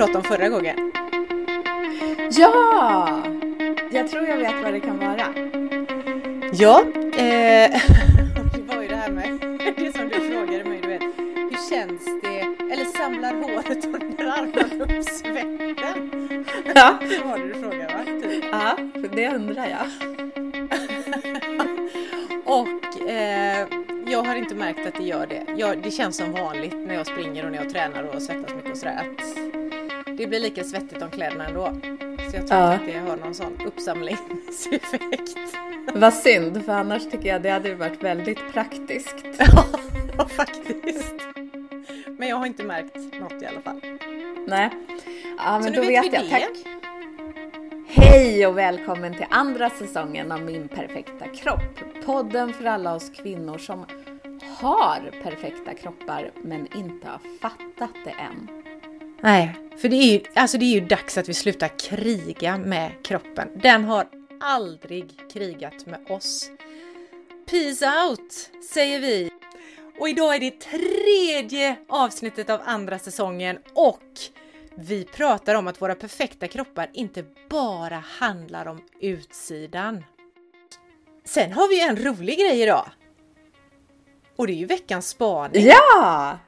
pratade om förra gången. Ja! Jag tror jag vet vad det kan vara. Ja, eh, det var ju det här med det som du frågade mig, du vet. Hur känns det? Eller samlar håret under armarna upp svetten? Ja. Det var det du frågade va? Typ. Ja, det undrar jag. och eh, jag har inte märkt att det gör det. Jag, det känns som vanligt när jag springer och när jag tränar och svettas mycket och sådär. Att det blir lika svettigt om kläderna ändå. Så jag tror ja. inte att det har någon sån uppsamlingseffekt. Vad synd, för annars tycker jag det hade varit väldigt praktiskt. ja, faktiskt. Men jag har inte märkt något i alla fall. Nej. Ja, men Så då vet, vet jag. det. Tack. Hej och välkommen till andra säsongen av Min perfekta kropp. Podden för alla oss kvinnor som har perfekta kroppar men inte har fattat det än. Nej, för det är ju, alltså det är ju dags att vi slutar kriga med kroppen. Den har aldrig krigat med oss. Peace out, säger vi. Och idag är det tredje avsnittet av andra säsongen och vi pratar om att våra perfekta kroppar inte bara handlar om utsidan. Sen har vi en rolig grej idag. Och det är ju veckans spaning. Ja!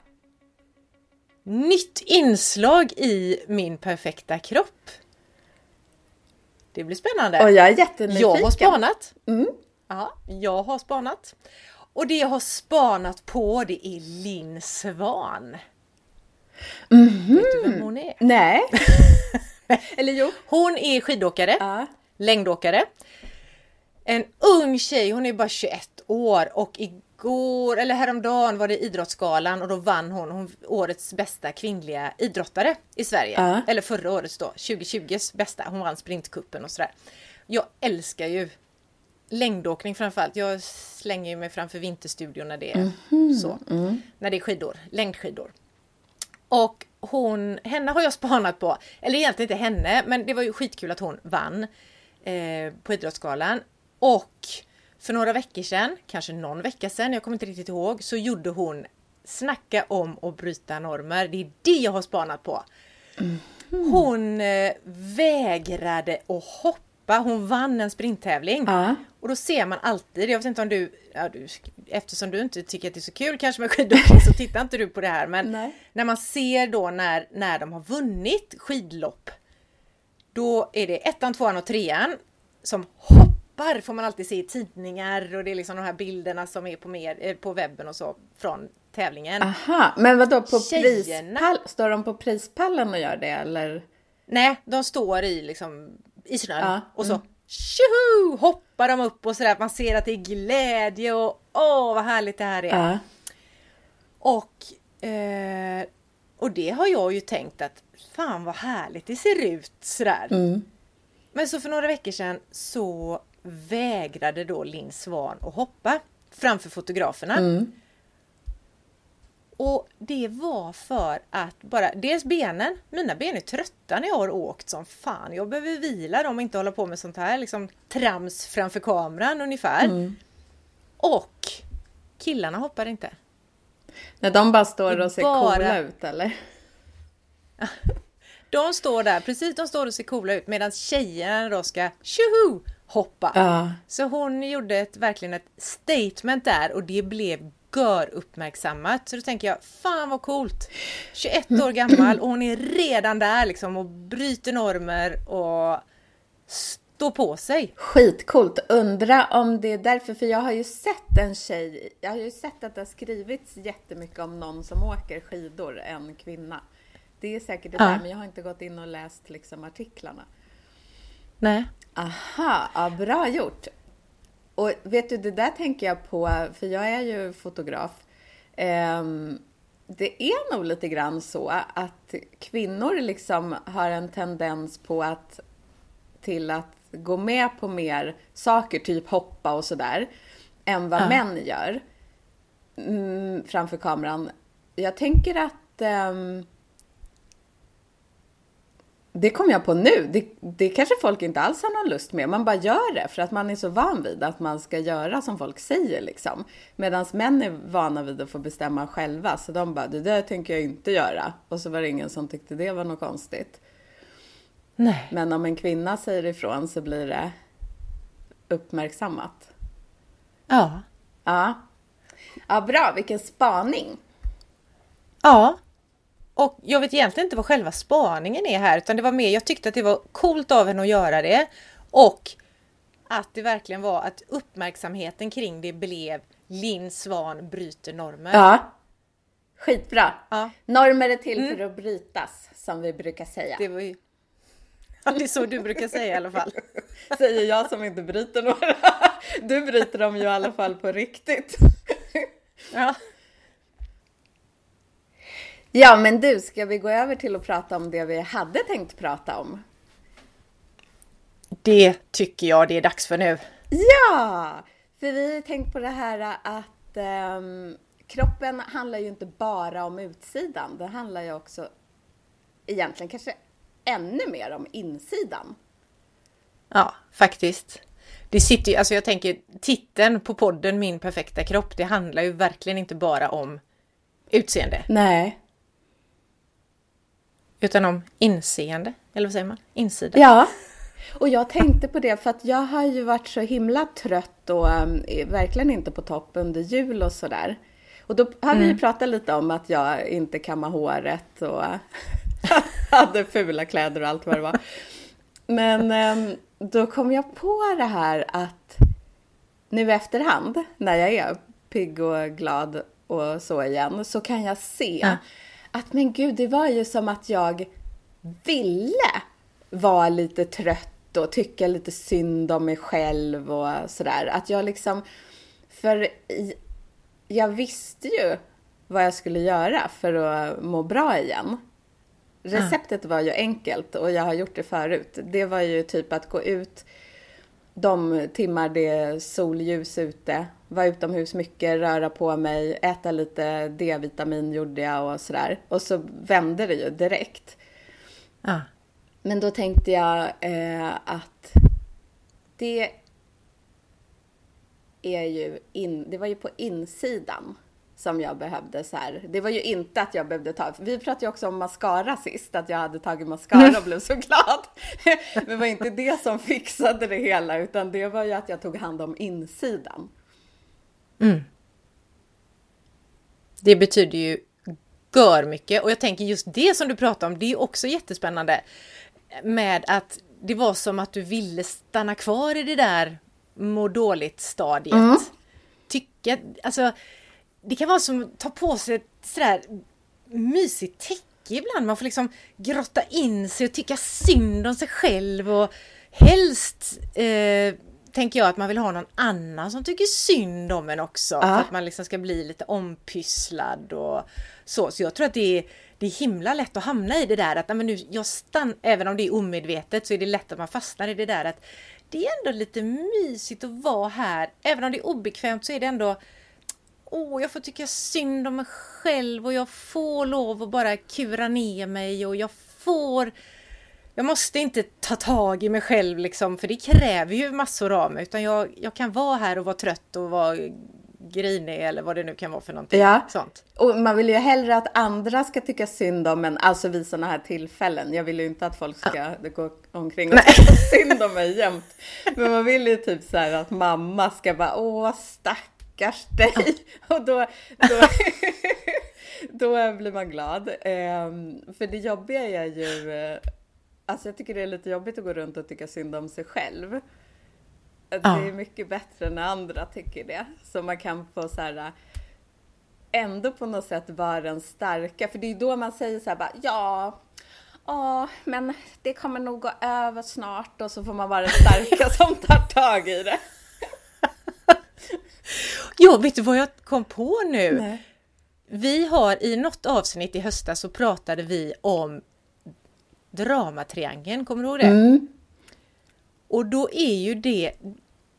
Nytt inslag i min perfekta kropp. Det blir spännande. Och jag är jättenyfiken. Jag har spanat. Mm. Ja, jag har spanat. Och det jag har spanat på det är Linn Svan. Mm -hmm. Vet du vem hon är? Nej. Eller jo. Hon är skidåkare, ja. längdåkare. En ung tjej, hon är bara 21 år och igår, eller häromdagen var det Idrottsgalan och då vann hon, hon årets bästa kvinnliga idrottare i Sverige. Ja. Eller förra årets då, 2020s bästa. Hon vann sprintkuppen och sådär. Jag älskar ju längdåkning framförallt. Jag slänger ju mig framför Vinterstudion när det är Mhm. så. Mm. När det är skidor, längdskidor. Och hon, henne har jag spanat på. Eller egentligen inte henne, men det var ju skitkul att hon vann eh, på Idrottsgalan. Och för några veckor sedan, kanske någon vecka sedan, jag kommer inte riktigt ihåg, så gjorde hon Snacka om att bryta normer. Det är det jag har spanat på. Hon eh, vägrade att hoppa. Hon vann en sprinttävling. Ja. Och då ser man alltid, jag vet inte om du, ja, du eftersom du inte tycker att det är så kul kanske med skidåkning så tittar inte du på det här men Nej. när man ser då när, när de har vunnit skidlopp då är det ettan, tvåan och trean som hoppar får man alltid se i tidningar och det är liksom de här bilderna som är på, mer, eh, på webben och så från tävlingen. Aha, men vad då på Tjejerna- prispall? Står de på prispallen och gör det eller? Nej, de står i liksom i snön Ja, och så tjoho hoppar de upp och sådär. Man ser att det är glädje och åh vad härligt det här är. Ja. Och, eh, och det har jag ju tänkt att fan vad härligt det ser ut sådär. Mm. Men så för några veckor sedan så vägrade då Linn Svan att hoppa framför fotograferna. Mm. Och det var för att bara, dels benen, mina ben är trötta när jag har åkt som fan. Jag behöver vila dem och inte hålla på med sånt här liksom trams framför kameran ungefär. Mm. Och killarna hoppar inte. När de bara står och ser bara- coola ut eller? De står där, precis de står och ser coola ut medan tjejerna då ska tjoho hoppa. Ja. Så hon gjorde ett, verkligen ett statement där och det blev gör uppmärksammat. Så då tänker jag, fan vad coolt! 21 år gammal och hon är redan där liksom och bryter normer och står på sig. Skitcoolt. Undra om det är därför, för jag har ju sett en tjej, jag har ju sett att det har skrivits jättemycket om någon som åker skidor, en kvinna. Det är säkert det Ja. där, men jag har inte gått in och läst liksom artiklarna. Nej. Aha, ja, bra gjort. Och vet du, det där tänker jag på, för jag är ju fotograf. Ehm, det är nog lite grann så att kvinnor liksom har en tendens på att till att gå med på mer saker, typ hoppa och sådär, än vad Ja. män gör mm, framför kameran. Jag tänker att ehm, det kom jag på nu. Det, det kanske folk inte alls har någon lust med. Man bara gör det för att man är så van vid att man ska göra som folk säger liksom. Medan män är vana vid att få bestämma själva. Så de bara, det där tänker jag inte göra. Och så var det ingen som tyckte det var något konstigt. Nej. Men om en kvinna säger ifrån så blir det uppmärksammat. Ja. Ja. Ja, bra. Vilken spaning. Ja. Och jag vet egentligen inte vad själva spaningen är här, utan det var mer, jag tyckte att det var coolt av henne att göra det. Och att det verkligen var att uppmärksamheten kring det blev Linn Svan bryter normer. Ja. Skitbra. Ja. Normer är till för att brytas, som vi brukar säga. Det var ju... Ja, det är så du brukar säga i alla fall. Säger jag som inte bryter några. Du bryter dem ju i alla fall på riktigt. Ja. Ja, men du, ska vi gå över till att prata om det vi hade tänkt prata om? Det tycker jag det är dags för nu. Ja! För vi har tänkt på det här att ehm, kroppen handlar ju inte bara om utsidan. Det handlar ju också egentligen kanske ännu mer om insidan. Ja, faktiskt. Det sitter ju, alltså jag tänker titeln på podden Min perfekta kropp, det handlar ju verkligen inte bara om utseende, Nej. Utan om inseende. Eller vad säger man? Insida. Ja. Och jag tänkte på det för att jag har ju varit så himla trött och um, verkligen inte på topp under jul och sådär. Och då har vi ju pratat lite om att jag inte kammar håret och hade fula kläder och allt vad det var. Men um, då kom jag på det här att nu i efterhand, när jag är pigg och glad och så igen, så kan jag se Ja. Att men gud, det var ju som att jag ville vara lite trött och tycka lite synd om mig själv och sådär. Att jag liksom, för jag visste ju vad jag skulle göra för att må bra igen. Receptet var ju enkelt och jag har gjort det förut. Det var ju typ att gå ut de timmar det är solljus ute, vara utomhus mycket, röra på mig, äta lite D-vitamin gjorde jag och sådär. Och så vände det ju direkt. Ja. Men då tänkte jag eh, att det är ju in, det var ju på insidan som jag behövde så här. Det var ju inte att jag behövde ta, vi pratade ju också om mascara sist, att jag hade tagit mascara och blev så glad. Men det var inte det som fixade det hela, utan det var ju att jag tog hand om insidan. Det betyder ju gör mycket och jag tänker just det som du pratar om, det är också jättespännande med att det var som att du ville stanna kvar i det där må dåligt stadiet. Tycka, alltså det kan vara som att ta på sig ett sådär mysigt täcke ibland. Man får liksom grotta in sig och tycka synd om sig själv och helst eh, tänker jag att man vill ha någon annan som tycker synd om en också. För att man liksom ska bli lite ompysslad och så. Så jag tror att det är, det är himla lätt att hamna i det där att men nu, jag stann, även om det är omedvetet så är det lätt att man fastnar i det där att det är ändå lite mysigt att vara här. Även om det är obekvämt så är det ändå Åh, jag får tycka synd om mig själv och jag får lov att bara kura ner mig och jag får jag måste inte ta tag i mig själv liksom, för det kräver ju massor av mig. Utan jag, jag kan vara här och vara trött och vara grinig eller vad det nu kan vara för någonting. Ja. Sånt. Och man vill ju hellre att andra ska tycka synd om en, alltså vid sådana här tillfällen. Jag vill ju inte att folk ska gå omkring och tycka synd om mig jämt. Men man vill ju typ så här att mamma ska bara, åh stackars dig. Och då, då, då blir man glad. Ehm, för det jobbiga är ju, eh, alltså jag tycker det är lite jobbigt att gå runt och tycka synd om sig själv. Det är mycket bättre när andra tycker det. Så man kan få så här ändå på något sätt vara den starka. För det är då man säger så här bara, ja, ja, men det kommer nog gå över snart. Och så får man vara den starka som tar tag i det. Ja, vet du vad jag kom på nu? Nej. Vi har i något avsnitt i höstas så pratade vi om dramatriangeln, kommer du ihåg det? Mm. Och då är ju det,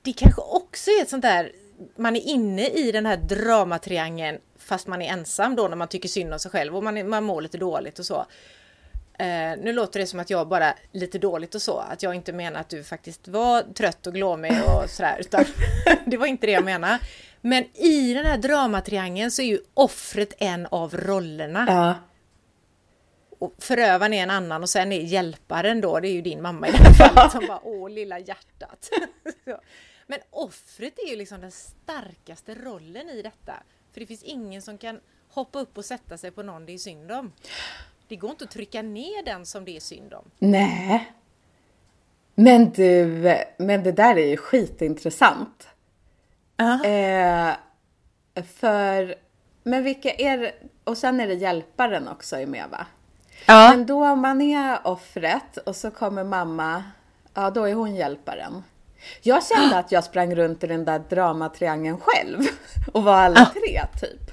det kanske också är ett sånt där, man är inne i den här dramatriangeln fast man är ensam då när man tycker synd om sig själv och man, är, man mår lite dåligt och så. Eh, nu låter det som att jag bara lite dåligt och så, att jag inte menar att du faktiskt var trött och glåmig och sådär, utan det var inte det jag menade. Men i den här dramatriangeln så är ju offret en av rollerna. Ja. Och förövaren är en annan och sen är hjälparen då, det är ju din mamma i det här fallet som bara åh lilla hjärtat. Men offret är ju liksom den starkaste rollen i detta. För det finns ingen som kan hoppa upp och sätta sig på någon det är synd om. Det går inte att trycka ner den som det är synd om. Nej. Men du, men det där är ju skitintressant. Ja. Eh, för, men vilka är det, och sen är det hjälparen också är med va? Ja. Men då om man är offret och så kommer mamma, ja då är hon hjälparen. Jag kände att jag sprang runt i den där dramatriangeln själv och var alla tre typ.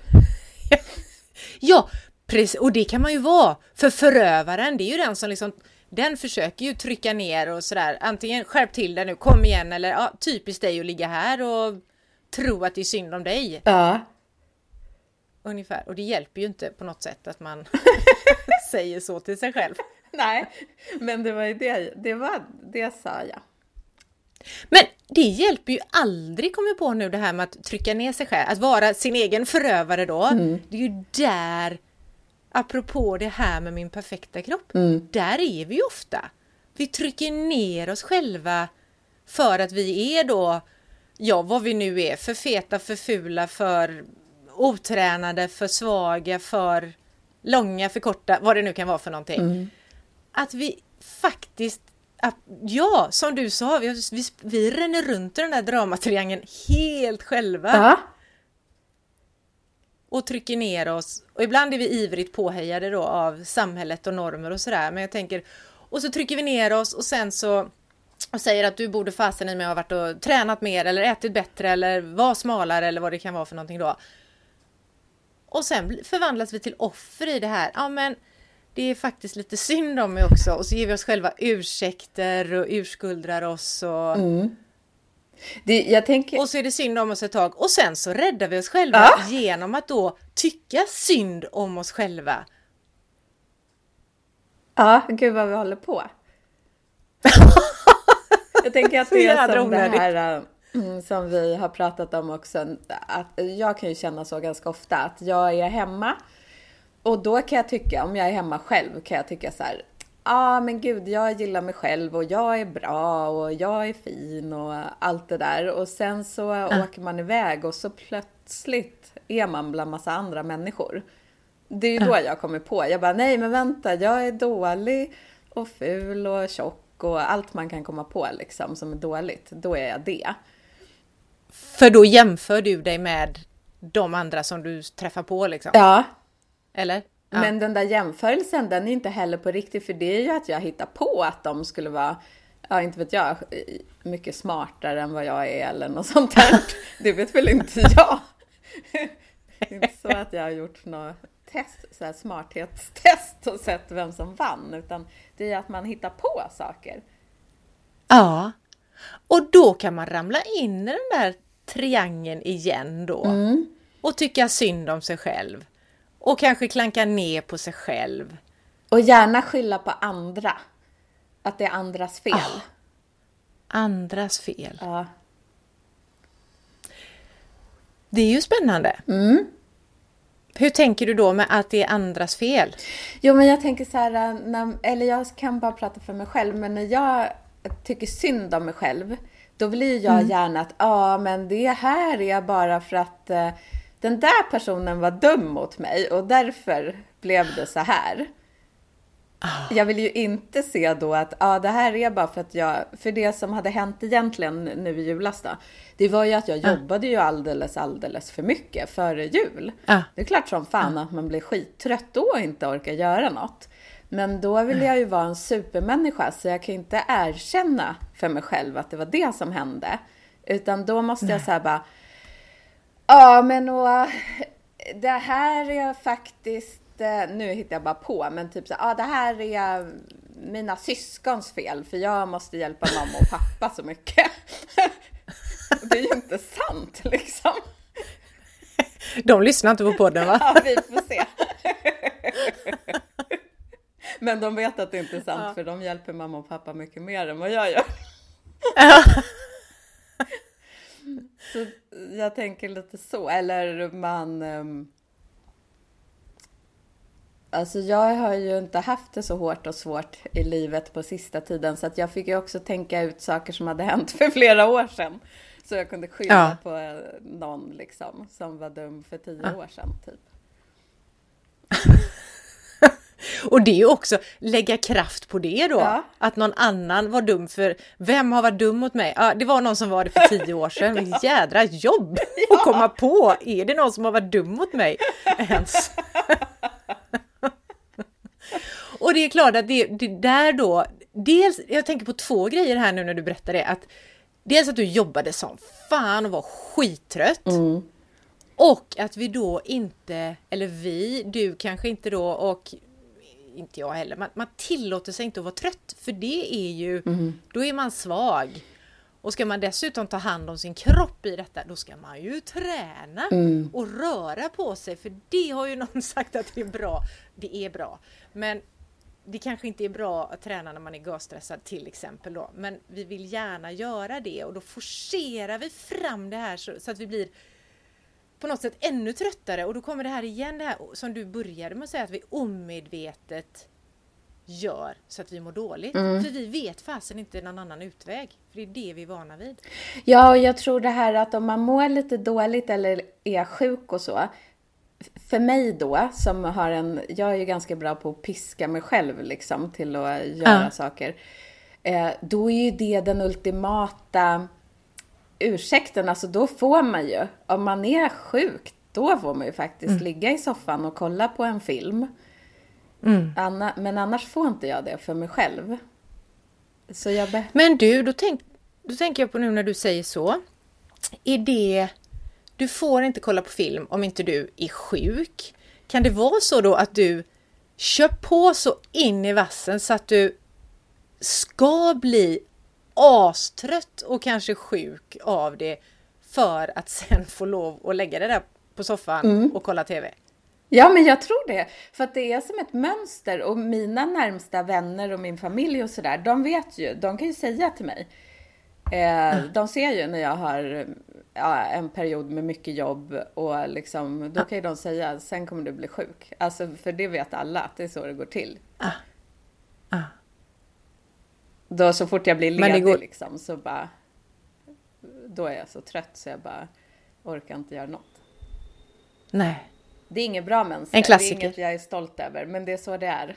Ja, precis. Och det kan man ju vara. För förövaren, det är ju den som liksom den försöker ju trycka ner och sådär. Antingen skärp till dig nu, kom igen eller ja, typiskt dig att ligga här och tro att det är synd om dig. Ja. Ungefär. Och det hjälper ju inte på något sätt att man säger så till sig själv. Nej, men det var ju det, det var, det sa jag. Men det hjälper ju aldrig, kommer jag på nu, det här med att trycka ner sig själv. Att vara sin egen förövare då. Det är ju där, apropå det här med min perfekta kropp, där är vi ju ofta. Vi trycker ner oss själva för att vi är då, ja vad vi nu är, för feta, för fula, för otränade, för svaga, för långa, för korta, vad det nu kan vara för någonting. Att vi faktiskt ja, som du sa, vi, vi, vi ränner runt i den där dramatriangeln helt själva Ja och trycker ner oss. Och ibland är vi ivrigt påhejade då av samhället och normer och sådär. Men jag tänker, och så trycker vi ner oss och sen så och säger att du borde fasen i mig ha varit och tränat mer eller ätit bättre eller var smalare eller vad det kan vara för någonting då. Och sen förvandlas vi till offer i det här. Ja, men det är faktiskt lite synd om mig också. Och så ger vi oss själva ursäkter och urskuldrar oss. Och, mm. Det, tänker, och så är det synd om oss ett tag. Och sen så räddar vi oss själva Ja. genom att då tycka synd om oss själva. ja, gud vad vi håller på. jag tänker att det är som det här mm, som vi har pratat om också. Att jag kan ju känna så ganska ofta att jag är hemma och då kan jag tycka, om jag är hemma själv, kan jag tycka så här. Ja, ah, men gud, jag gillar mig själv och jag är bra och jag är fin och allt det där. Och sen så åker man iväg och så plötsligt är man bland massa andra människor. Det är ju då jag kommer på. Jag bara, nej men vänta, jag är dålig och ful och tjock och allt man kan komma på liksom som är dåligt. Då är jag det. För då jämför du dig med de andra som du träffar på liksom. Ja, Eller? Ja. Men den där jämförelsen, den är inte heller på riktigt, för det är ju att jag hittar på att de skulle vara, ja inte vet jag, mycket smartare än vad jag är eller något sånt där. Det vet väl inte jag. Det är inte så att jag har gjort något test, så här smarthetstest och sett vem som vann, utan det är att man hittar på saker. Ja. Och då kan man ramla in i den där triangeln igen då. Och tycka synd om sig själv. Och kanske klanka ner på sig själv. Och gärna skylla på andra. Att det är andras fel. Andras fel. Ja. Det är ju spännande. Hur tänker du då med att det är andras fel? Jo, men jag tänker så här, när, eller jag kan bara prata för mig själv, men när jag tycker synd om mig själv, då blir jag gärna att, ja, men det här är bara för att eh, den där personen var dum mot mig och därför blev det så här. Jag vill ju inte se då att ja, det här är bara för att jag, för det som hade hänt egentligen nu i julas då, det var ju att jag jobbade ju alldeles, alldeles för mycket före jul. Ja. Det är klart som fan att man blir skittrött då och inte orkar göra något. Men då vill jag ju vara en supermänniska så jag kan inte erkänna för mig själv att det var det som hände. Utan då måste jag säga bara, ja men och, det här är faktiskt, eh, nu hittar jag bara på, men typ så ja det här är mina syskons fel för jag måste hjälpa mamma och pappa så mycket. det är ju inte sant liksom. De lyssnar inte på podden va? Ja, vi får se. Men de vet att det inte är sant ja. för de hjälper mamma och pappa mycket mer än vad jag gör. Så jag tänker lite så, eller man... Um, Alltså jag har ju inte haft det så hårt och svårt i livet på sista tiden så att jag fick ju också tänka ut saker som hade hänt för flera år sedan. Så jag kunde skylla ja. på någon liksom som var dum för tio ja. år sedan typ. Och det är ju också lägga kraft på det då. Ja. Att någon annan var dum för, vem har varit dum mot mig? Ja, det var någon som var det för tio år sedan. Vilket jädra jobb ja. att komma på. Är det någon som har varit dum mot mig ens? Och det är klart att det, det där då, dels, jag tänker på två grejer här nu när du berättar det. Att dels att du jobbade som fan och var skittrött. Mm. Och att vi då inte, eller vi, du kanske inte då och inte jag heller, man, man tillåter sig inte att vara trött för det är ju, mm. då är man svag. Och ska man dessutom ta hand om sin kropp i detta, då ska man ju träna mm. och röra på sig, för det har ju någon sagt att det är bra. Det är bra. Men det kanske inte är bra att träna när man är gasstressad till exempel då, men vi vill gärna göra det och då forcerar vi fram det här så, så, att vi blir på något sätt ännu tröttare och då kommer det här igen det här som du började med att säga att vi omedvetet gör så att vi mår dåligt. Mm. För vi vet fasen inte någon annan utväg. För det är det vi är vana vid. Ja, och jag tror det här att om man mår lite dåligt eller är sjuk och så, för mig då, som har en, jag är ju ganska bra på att piska mig själv liksom till att göra ja. saker. Eh, då är ju det den ultimata ursäkten, alltså då får man ju, om man är sjuk, då får man ju faktiskt mm. ligga i soffan och kolla på en film. Mm. Anna, men annars får inte jag det för mig själv. Så jag men du, då, tänk, då tänker jag på nu när du säger så. Är det du får inte kolla på film om inte du är sjuk. Kan det vara så då att du kör på så in i vassen så att du ska bli astrött och kanske sjuk av det för att sen få lov att lägga det där på soffan mm. och kolla TV? Ja, men jag tror det. För att det är som ett mönster och mina närmsta vänner och min familj och sådär, de vet ju, de kan ju säga till mig. Eh, mm. De ser ju när jag har ja, en period med mycket jobb och liksom, då kan ju de säga sen kommer du bli sjuk. Alltså för det vet alla att det är så det går till. Ah. Ah. Då så fort jag blir ledig går... liksom så bara, då är jag så trött så jag bara orkar inte göra något. Nej. Det är inget bra mönster. En klassiker. Det är inget jag är stolt över, men det är så det är.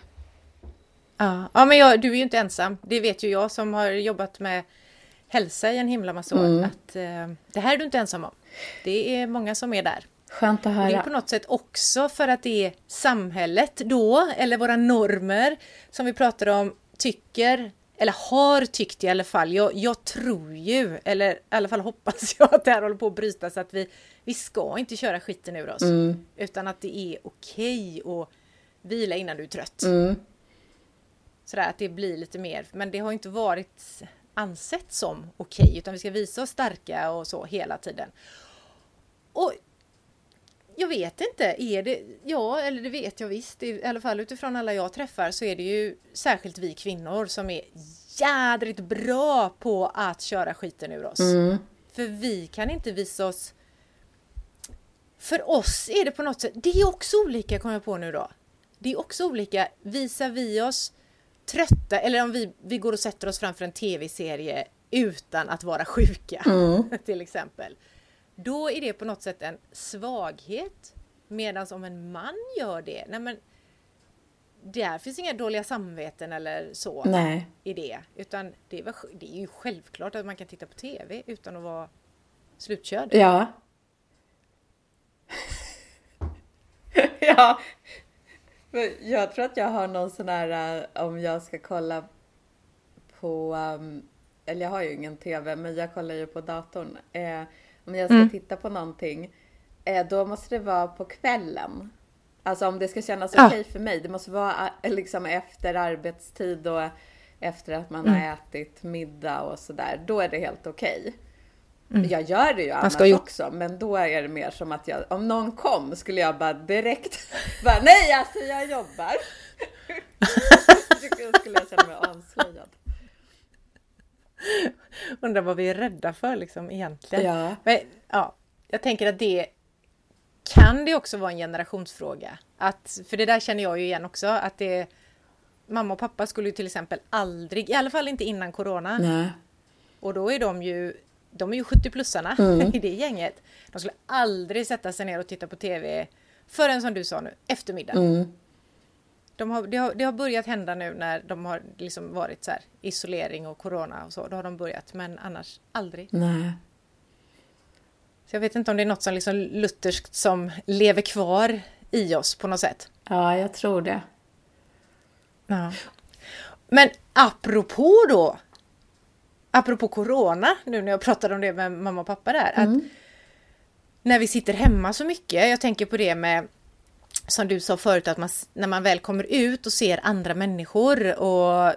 Ja, ja men jag, du är ju inte ensam. Det vet ju jag som har jobbat med hälsa i en himla massa år. Mm. Att, eh, det här är du inte ensam om. Det är många som är där. Skönt att höra. det är på något sätt också för att det är samhället då, eller våra normer som vi pratar om, tycker, eller har tyckt i alla fall. Jag, jag tror ju, eller i alla fall hoppas jag att det här håller på att brytas, att vi, vi ska inte köra skiten ur oss. Mm. Utan att det är okej att vila innan du är trött. Mm. Sådär att det blir lite mer, men det har inte varit ansett som okej, okay, utan vi ska visa oss starka och så hela tiden. Och jag vet inte, är det, ja eller det vet jag visst, i alla fall utifrån alla jag träffar så är det ju särskilt vi kvinnor som är jädrigt bra på att köra skiten ur oss. Mm. För vi kan inte visa oss för oss är det på något sätt, det är också olika kommer jag på nu då. Det är också olika, visar vi oss trötta eller om vi, vi går och sätter oss framför en tv-serie utan att vara sjuka mm. till exempel. Då är det på något sätt en svaghet. Medan om en man gör det, nej men där finns inga dåliga samveten eller så nej. i det. Utan det är, det är ju självklart att man kan titta på TV utan att vara slutkörd. Ja. ja, jag tror att jag har någon sån här, uh, om jag ska kolla på, um, eller jag har ju ingen TV, men jag kollar ju på datorn. Eh, om jag ska mm. titta på någonting, eh, då måste det vara på kvällen. Alltså om det ska kännas okej okay för mig, det måste vara uh, liksom efter arbetstid och efter att man mm. har ätit middag och sådär. Då är det helt okej. Mm. Jag gör det ju annars ju... också, men då är det mer som att jag, om någon kom skulle jag bara direkt bara, nej alltså jag jobbar. då skulle jag känna mig avslöjad. Undrar vad vi är rädda för liksom egentligen. Ja. Men, ja, jag tänker att det kan det också vara en generationsfråga. Att, för det där känner jag ju igen också, att det Mamma och pappa skulle ju till exempel aldrig, i alla fall inte innan Corona. Nej. Och då är de ju, de är ju 70-plussarna mm. i det gänget. De skulle aldrig sätta sig ner och titta på TV förrän som du sa nu, eftermiddag. Mm. De har, det, har, det har börjat hända nu när de har liksom varit så här, isolering och corona och så. Då har de börjat, men annars aldrig. Nej. Så jag vet inte om det är något som liksom lutherskt som lever kvar i oss på något sätt. Ja, jag tror det. Ja. Men apropå då, apropå corona, nu när jag pratade om det med mamma och pappa där, mm. att när vi sitter hemma så mycket, jag tänker på det med som du sa förut, att man, när man väl kommer ut och ser andra människor och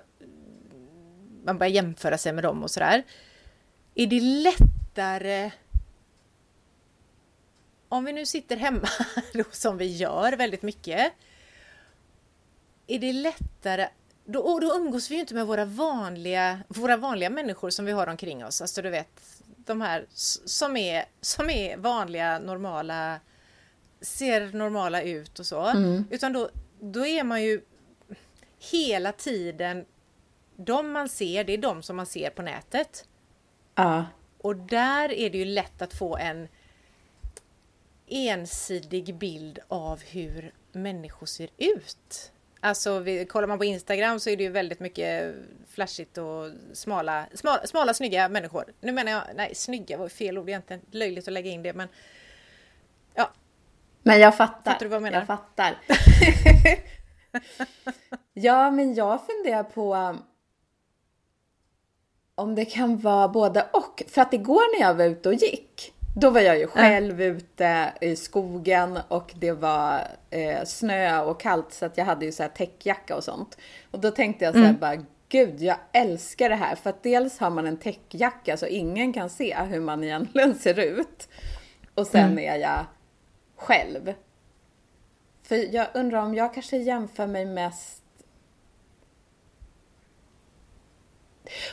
man börjar jämföra sig med dem och sådär. Är det lättare om vi nu sitter hemma då, som vi gör väldigt mycket. Är det lättare då, då umgås vi ju inte med våra vanliga, våra vanliga människor som vi har omkring oss. Alltså du vet, de här som är, som är vanliga, normala, ser normala ut och så. Mm. Utan då, då är man ju hela tiden, de man ser, det är de som man ser på nätet. Ja. Och där är det ju lätt att få en ensidig bild av hur människor ser ut. Alltså vi, kollar man på Instagram så är det ju väldigt mycket flashigt och smala, smala, smala snygga människor. Nu menar jag, nej snygga var fel ord egentligen, löjligt att lägga in det men ja. Men jag fattar. Fattar du vad jag menar? Jag fattar. ja, men jag funderar på om det kan vara både och. För att igår när jag var ute och gick då var jag ju själv mm. ute i skogen och det var eh, snö och kallt så att jag hade ju så här täckjacka och sånt. Och då tänkte jag så här mm. bara, gud jag älskar det här för att dels har man en täckjacka så ingen kan se hur man egentligen ser ut. Och sen mm. är jag själv. För jag undrar om jag kanske jämför mig mest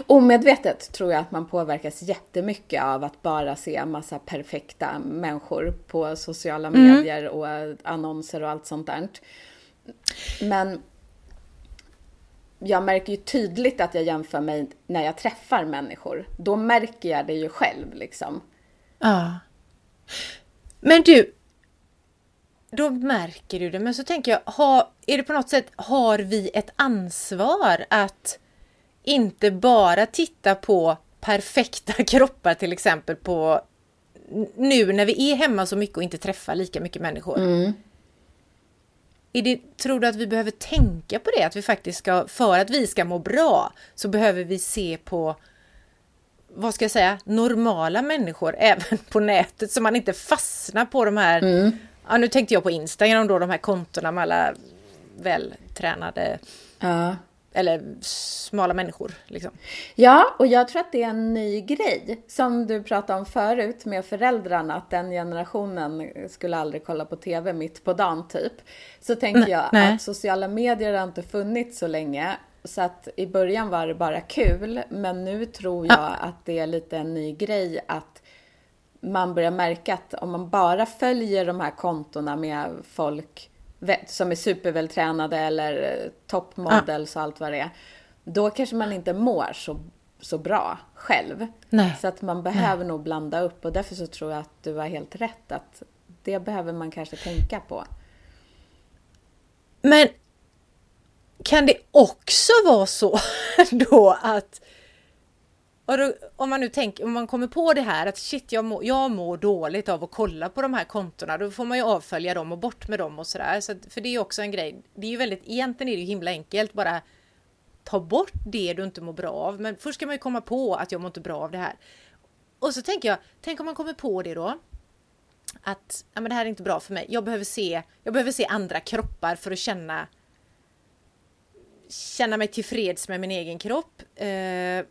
Omedvetet tror jag att man påverkas jättemycket av att bara se massa perfekta människor på sociala mm. medier och annonser och allt sånt där. Men jag märker ju tydligt att jag jämför mig när jag träffar människor. Då märker jag det ju själv liksom. Ja. Men du, då märker du det. Men så tänker jag, ha, är det på något sätt, har vi ett ansvar att inte bara titta på perfekta kroppar till exempel på nu när vi är hemma så mycket och inte träffar lika mycket människor. Mm. Är det, tror du att vi behöver tänka på det? Att vi faktiskt ska, för att vi ska må bra, så behöver vi se på vad ska jag säga, normala människor även på nätet så man inte fastnar på de här, mm. Ja nu tänkte jag på Instagram då, de här kontona med alla vältränade ja eller smala människor. Liksom. Ja, och jag tror att det är en ny grej. Som du pratade om förut med föräldrarna, att den generationen skulle aldrig kolla på TV mitt på dagen typ. Så tänker jag nej. att sociala medier har inte funnits så länge. Så att i början var det bara kul, men nu tror jag ja. att det är lite en ny grej att man börjar märka att om man bara följer de här kontona med folk som är supervältränade eller eh, toppmodels och allt vad det är. Då kanske man inte mår så, så bra själv. Nej. Så att man behöver Nej. nog blanda upp och därför så tror jag att du har helt rätt att det behöver man kanske tänka på. Men kan det också vara så då att då, om man nu tänker, om man kommer på det här att shit, jag, må, jag mår dåligt av att kolla på de här kontona, då får man ju avfölja dem och bort med dem och sådär. Så för det är också en grej, det är ju väldigt, egentligen är det ju himla enkelt, bara ta bort det du inte mår bra av. Men först ska man ju komma på att jag mår inte bra av det här. Och så tänker jag, tänk om man kommer på det då. Att ja, men det här är inte bra för mig. Jag behöver se, jag behöver se andra kroppar för att känna känna mig tillfreds med min egen kropp. Eh,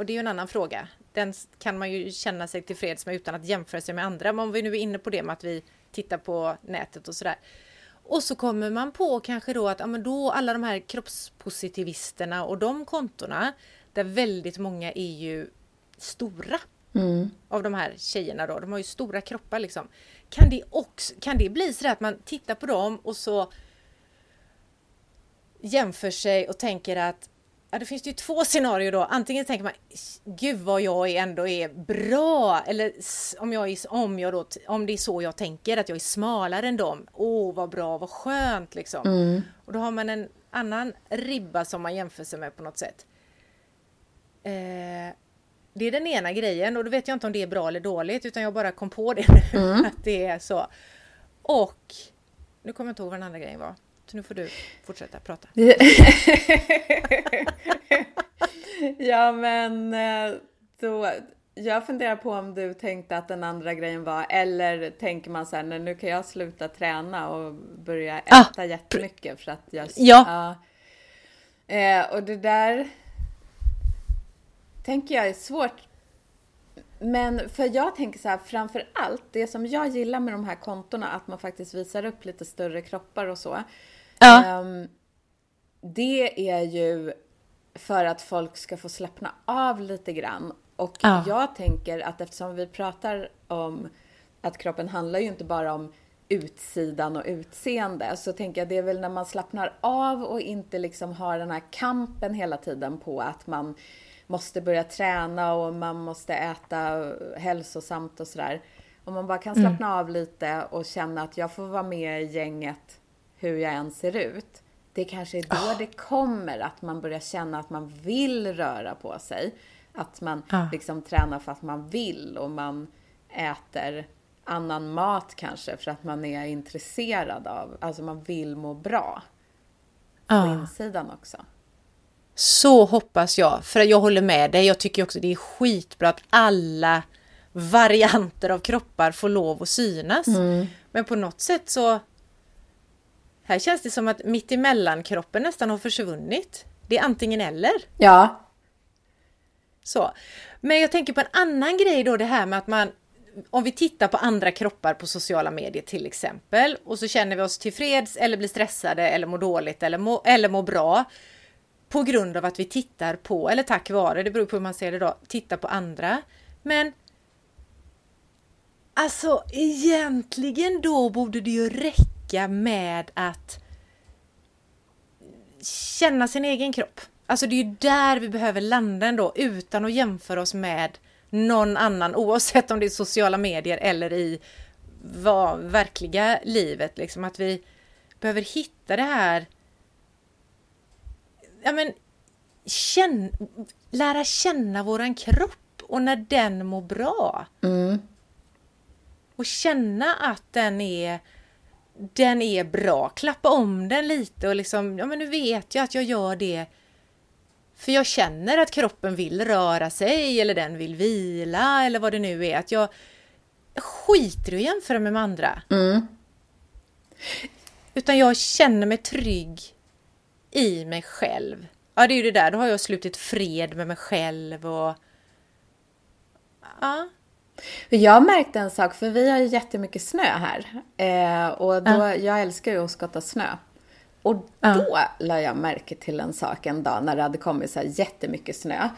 och det är ju en annan fråga. den kan man ju känna sig tillfreds med utan att jämföra sig med andra. Men om vi nu är inne på det med att vi tittar på nätet och sådär. Och så kommer man på kanske då att ja, men då alla de här kroppspositivisterna och de kontona där väldigt många är ju stora mm. av de här tjejerna då. De har ju stora kroppar liksom. Kan det, också, kan det bli så att man tittar på dem och så jämför sig och tänker att Ja, det finns ju två scenarier då. Antingen tänker man Gud vad jag ändå är bra. Eller om, jag är, om, jag då, om det är så jag tänker, att jag är smalare än dem. Åh, vad bra, vad skönt liksom. Mm. Och då har man en annan ribba som man jämför sig med på något sätt. Eh, det är den ena grejen och då vet jag inte om det är bra eller dåligt utan jag bara kom på det nu mm. att det är så. Och nu kommer jag inte ihåg vad den andra grejen var. Så nu får du fortsätta prata. ja men eh, då, jag funderar på om du tänkte att den andra grejen var, eller tänker man så här, nu kan jag sluta träna och börja ah, äta ah, jättemycket för att jag... Ja. ja. Eh, och det där tänker jag är svårt. Men för jag tänker så här, framför allt, det som jag gillar med de här kontona, att man faktiskt visar upp lite större kroppar och så. Ja. Um, det är ju för att folk ska få slappna av lite grann. Och ja. jag tänker att eftersom vi pratar om att kroppen handlar ju inte bara om utsidan och utseende så tänker jag det är väl när man slappnar av och inte liksom har den här kampen hela tiden på att man måste börja träna och man måste äta hälsosamt och sådär. Om man bara kan slappna mm. av lite och känna att jag får vara med i gänget hur jag än ser ut. Det kanske är då oh. det kommer att man börjar känna att man vill röra på sig. Att man oh. liksom tränar för att man vill och man äter annan mat kanske för att man är intresserad av, alltså man vill må bra. På oh. insidan också. Så hoppas jag, för jag håller med dig. Jag tycker också det är skitbra att alla varianter av kroppar får lov att synas. Mm. Men på något sätt så här känns det som att mittemellan-kroppen nästan har försvunnit. Det är antingen eller. Ja. Så. Men jag tänker på en annan grej då, det här med att man om vi tittar på andra kroppar på sociala medier till exempel och så känner vi oss tillfreds eller blir stressade eller mår dåligt eller mår eller må bra på grund av att vi tittar på, eller tack vare, det beror på hur man ser det då, tittar på andra. Men alltså egentligen då borde det ju räcka räcka med att känna sin egen kropp. Alltså det är ju där vi behöver landa ändå utan att jämföra oss med någon annan oavsett om det är sociala medier eller i vad, verkliga livet. Liksom att vi behöver hitta det här ja men känn, lära känna våran kropp och när den mår bra. Mm. Och känna att den är den är bra. Klappa om den lite och liksom, ja men nu vet jag att jag gör det för jag känner att kroppen vill röra sig eller den vill vila eller vad det nu är. Att jag skiter i att jämföra mig med andra. Mm. Utan jag känner mig trygg i mig själv. Ja, det är ju det där. Då har jag slutit fred med mig själv och... Ja, jag märkte en sak, för vi har ju jättemycket snö här. Eh, och då, ja. jag älskar ju att skotta snö. Och då ja. la jag märke till en sak en dag när det hade kommit så här jättemycket snö.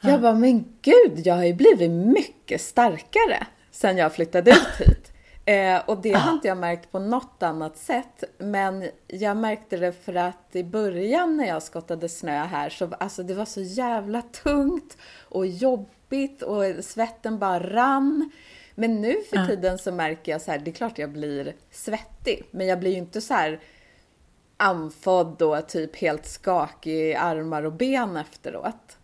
Jag bara, men gud, jag har ju blivit mycket starkare sen jag flyttade ut hit. Eh, och det har inte jag märkt på något annat sätt. Men jag märkte det för att i början när jag skottade snö här så alltså det var så jävla tungt och jobbigt jobbigt och svetten bara rann. Men nu för ja. tiden så märker jag så här, det är klart jag blir svettig, men jag blir ju inte så här andfådd och typ helt skakig i armar och ben efteråt.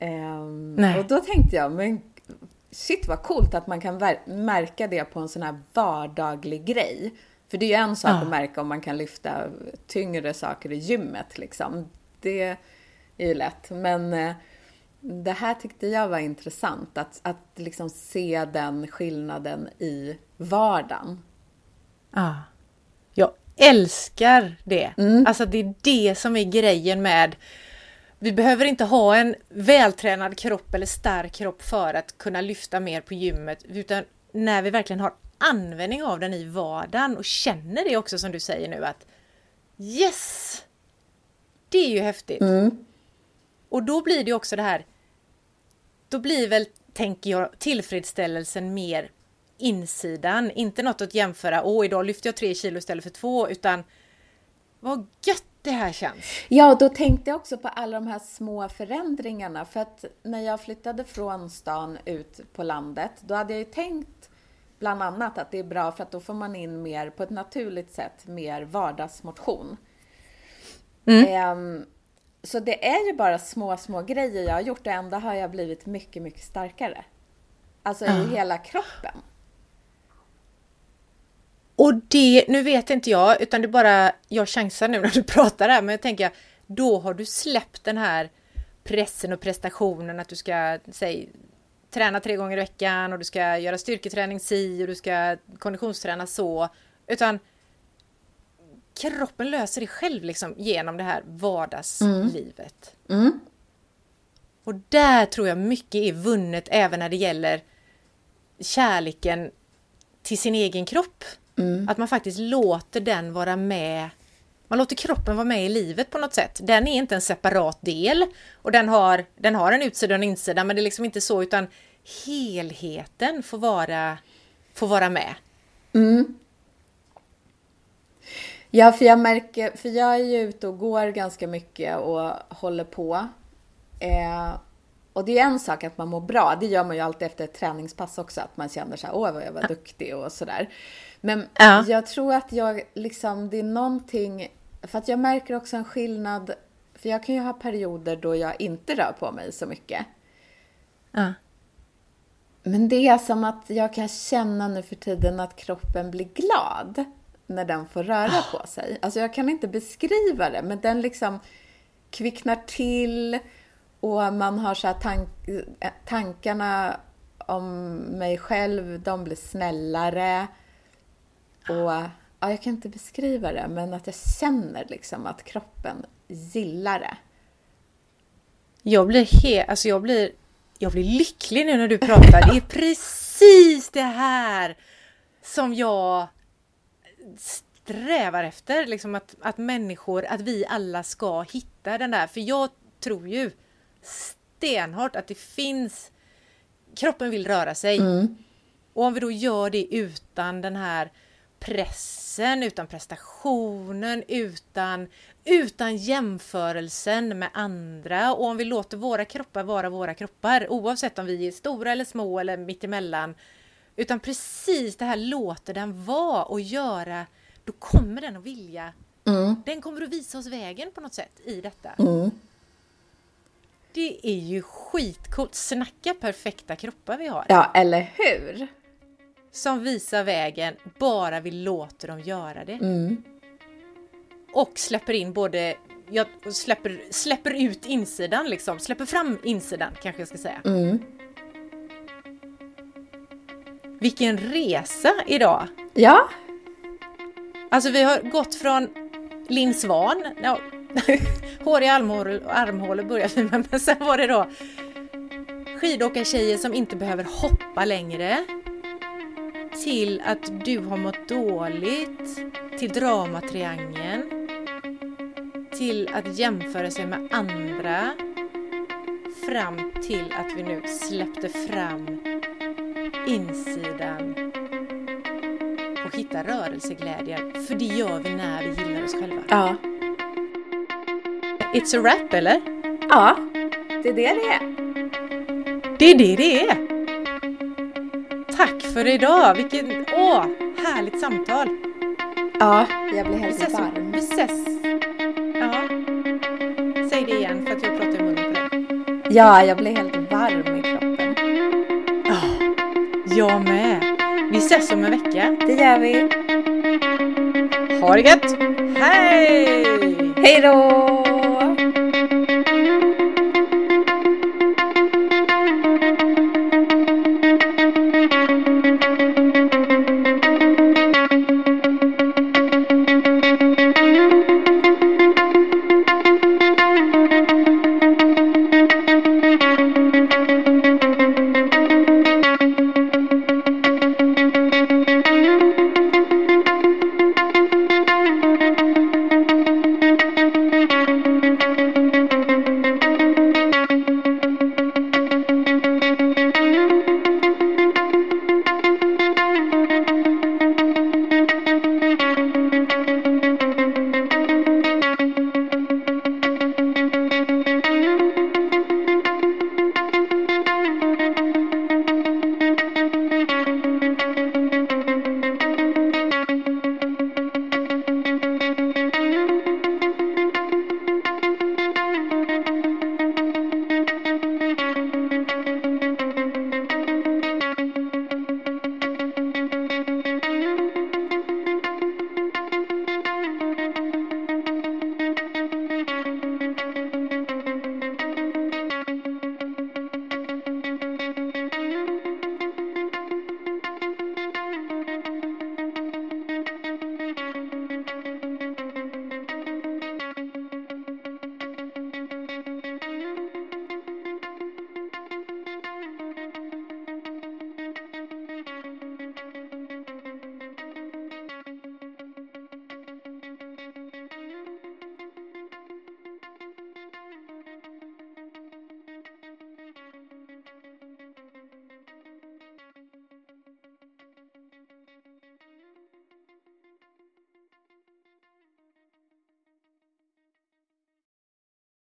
Um, och då tänkte jag, men shit vad coolt att man kan märka det på en sån här vardaglig grej. För det är ju en sak ja. att märka om man kan lyfta tyngre saker i gymmet liksom. Det är ju lätt. Men eh, det här tyckte jag var intressant, att, att liksom se den skillnaden i vardagen. Ja. Jag älskar det. Mm. Alltså det är det som är grejen med vi behöver inte ha en vältränad kropp eller stark kropp för att kunna lyfta mer på gymmet, utan när vi verkligen har användning av den i vardagen och känner det också som du säger nu att Yes! Det är ju häftigt. Mm. Och då blir det också det här, då blir väl, tänker jag, tillfredsställelsen mer insidan, inte något att jämföra, åh idag lyfter jag tre kilo istället för två, utan vad gött det här känns. Ja, då tänkte jag också på alla de här små förändringarna. För att när jag flyttade från stan ut på landet, då hade jag ju tänkt bland annat att det är bra för att då får man in mer, på ett naturligt sätt, mer vardagsmotion. Mm. Ehm, så det är ju bara små, små grejer jag har gjort och ändå har jag blivit mycket, mycket starkare. Alltså i hela kroppen. Och det, nu vet inte jag, utan det bara, jag chansar nu när du pratar här, men jag tänker, då har du släppt den här pressen och prestationen att du ska, säg, träna tre gånger i veckan och du ska göra styrketräning si och du ska konditionsträna så. Utan kroppen löser det själv liksom genom det här vardagslivet. Mm. Och där tror jag mycket är vunnet även när det gäller kärleken till sin egen kropp. Att man faktiskt låter den vara med. Man låter kroppen vara med i livet på något sätt. Den är inte en separat del och den har, den har en utsida och en insida men det är liksom inte så utan helheten får vara, får vara med. Ja, för jag märker, för jag är ju ute och går ganska mycket och håller på. Eh, och det är en sak att man mår bra, det gör man ju alltid efter ett träningspass också, att man känner så här, åh vad jag var duktig och sådär. Men Ja. jag tror att jag liksom, det är någonting, för att jag märker också en skillnad, för jag kan ju ha perioder då jag inte rör på mig så mycket. Ja. Men det är som att jag kan känna nu för tiden att kroppen blir glad när den får röra på sig. Alltså jag kan inte beskriva det, men den liksom kvicknar till och man har så här tank, eh, tankarna om mig själv, de blir snällare. Och ja, jag kan inte beskriva det, men att jag känner liksom att kroppen gillar det. Jag blir he- alltså jag blir, jag blir lycklig nu när du pratar. Det är precis det här som jag strävar efter. Liksom att, att människor, att vi alla ska hitta den där. För jag tror ju stenhårt att det finns... Kroppen vill röra sig. Och om vi då gör det utan den här pressen, utan prestationen, utan, utan jämförelsen med andra och om vi låter våra kroppar vara våra kroppar oavsett om vi är stora eller små eller mittemellan. Utan precis det här låter den vara och göra, då kommer den att vilja. Den kommer att visa oss vägen på något sätt i detta. Det är ju skitcoolt. Snacka perfekta kroppar vi har. Ja, eller hur? Som visar vägen, bara vi låter dem göra det. Och släpper in både, jag släpper, släpper ut insidan liksom, släpper fram insidan kanske jag ska säga. Vilken resa idag! Ja, Alltså vi har gått från Linn Svan, ja, hår i armhål, armhålor började vi med, men sen var det då skidåkartjejer som inte behöver hoppa längre, till att du har mått dåligt, till dramatriangeln, till att jämföra sig med andra, fram till att vi nu släppte fram insidan och hitta rörelseglädjen. För det gör vi när vi gillar oss själva. ja, It's a wrap eller? ja, det är det det är. Det är det det är! Tack för idag! Vilken, åh, härligt samtal! Ja, jag blir Vi helt ses, varm. vi ses! Ja. Säg det igen för att jag pratar i munnen på dig. Ja, jag blir helt Jag med! Vi ses om en vecka. Det gör vi. Ha det gött! Hej! Hej då!